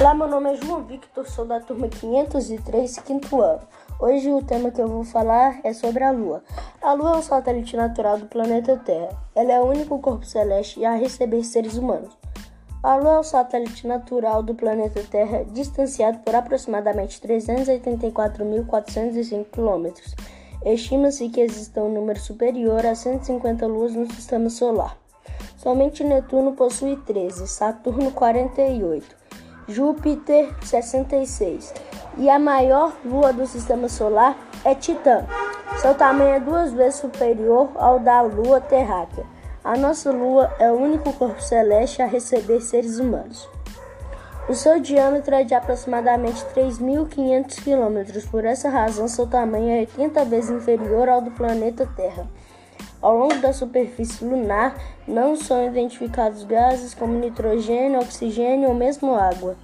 Olá, meu nome é João Victor, sou da turma 503, quinto ano. Hoje o tema que eu vou falar é sobre a Lua. A Lua é um satélite natural do planeta Terra. Ela é o único corpo celeste a receber seres humanos. A Lua é o satélite natural do planeta Terra, distanciado por aproximadamente 384.405 km. Estima-se que exista um número superior a 150 luas no sistema solar. Somente Netuno possui 13, Saturno 48. Júpiter 66 e a maior lua do sistema solar é Titã. Seu tamanho é duas vezes superior ao da lua terráquea. A nossa lua é o único corpo celeste a receber seres humanos. O seu diâmetro é de aproximadamente 3.500 km, por essa razão, seu tamanho é 80 vezes inferior ao do planeta Terra. Ao longo da superfície lunar não são identificados gases como nitrogênio, oxigênio ou mesmo água.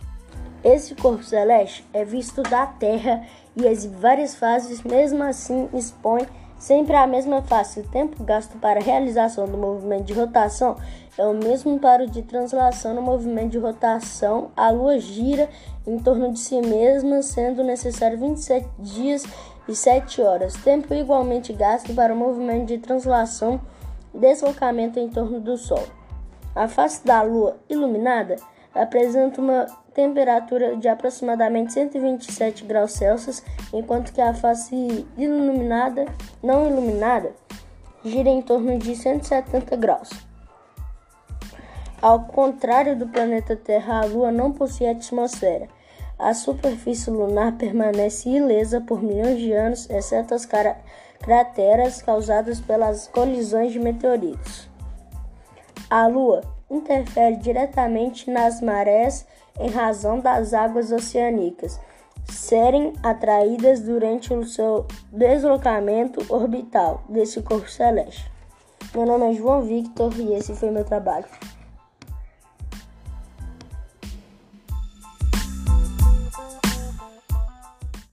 Esse corpo celeste é visto da Terra e exibe várias fases, mesmo assim expõe sempre a mesma face. O tempo gasto para a realização do movimento de rotação é o mesmo para o de translação no movimento de rotação. A Lua gira em torno de si mesma, sendo necessário 27 dias e 7 horas. Tempo igualmente gasto para o movimento de translação deslocamento em torno do Sol. A face da Lua iluminada apresenta uma temperatura de aproximadamente 127 graus Celsius, enquanto que a face iluminada, não iluminada, gira em torno de 170 graus. Ao contrário do planeta Terra, a Lua não possui atmosfera. A superfície lunar permanece ilesa por milhões de anos, exceto as crateras causadas pelas colisões de meteoritos. A Lua interfere diretamente nas marés em razão das águas oceânicas serem atraídas durante o seu deslocamento orbital desse corpo celeste. Meu nome é João Victor e esse foi meu trabalho.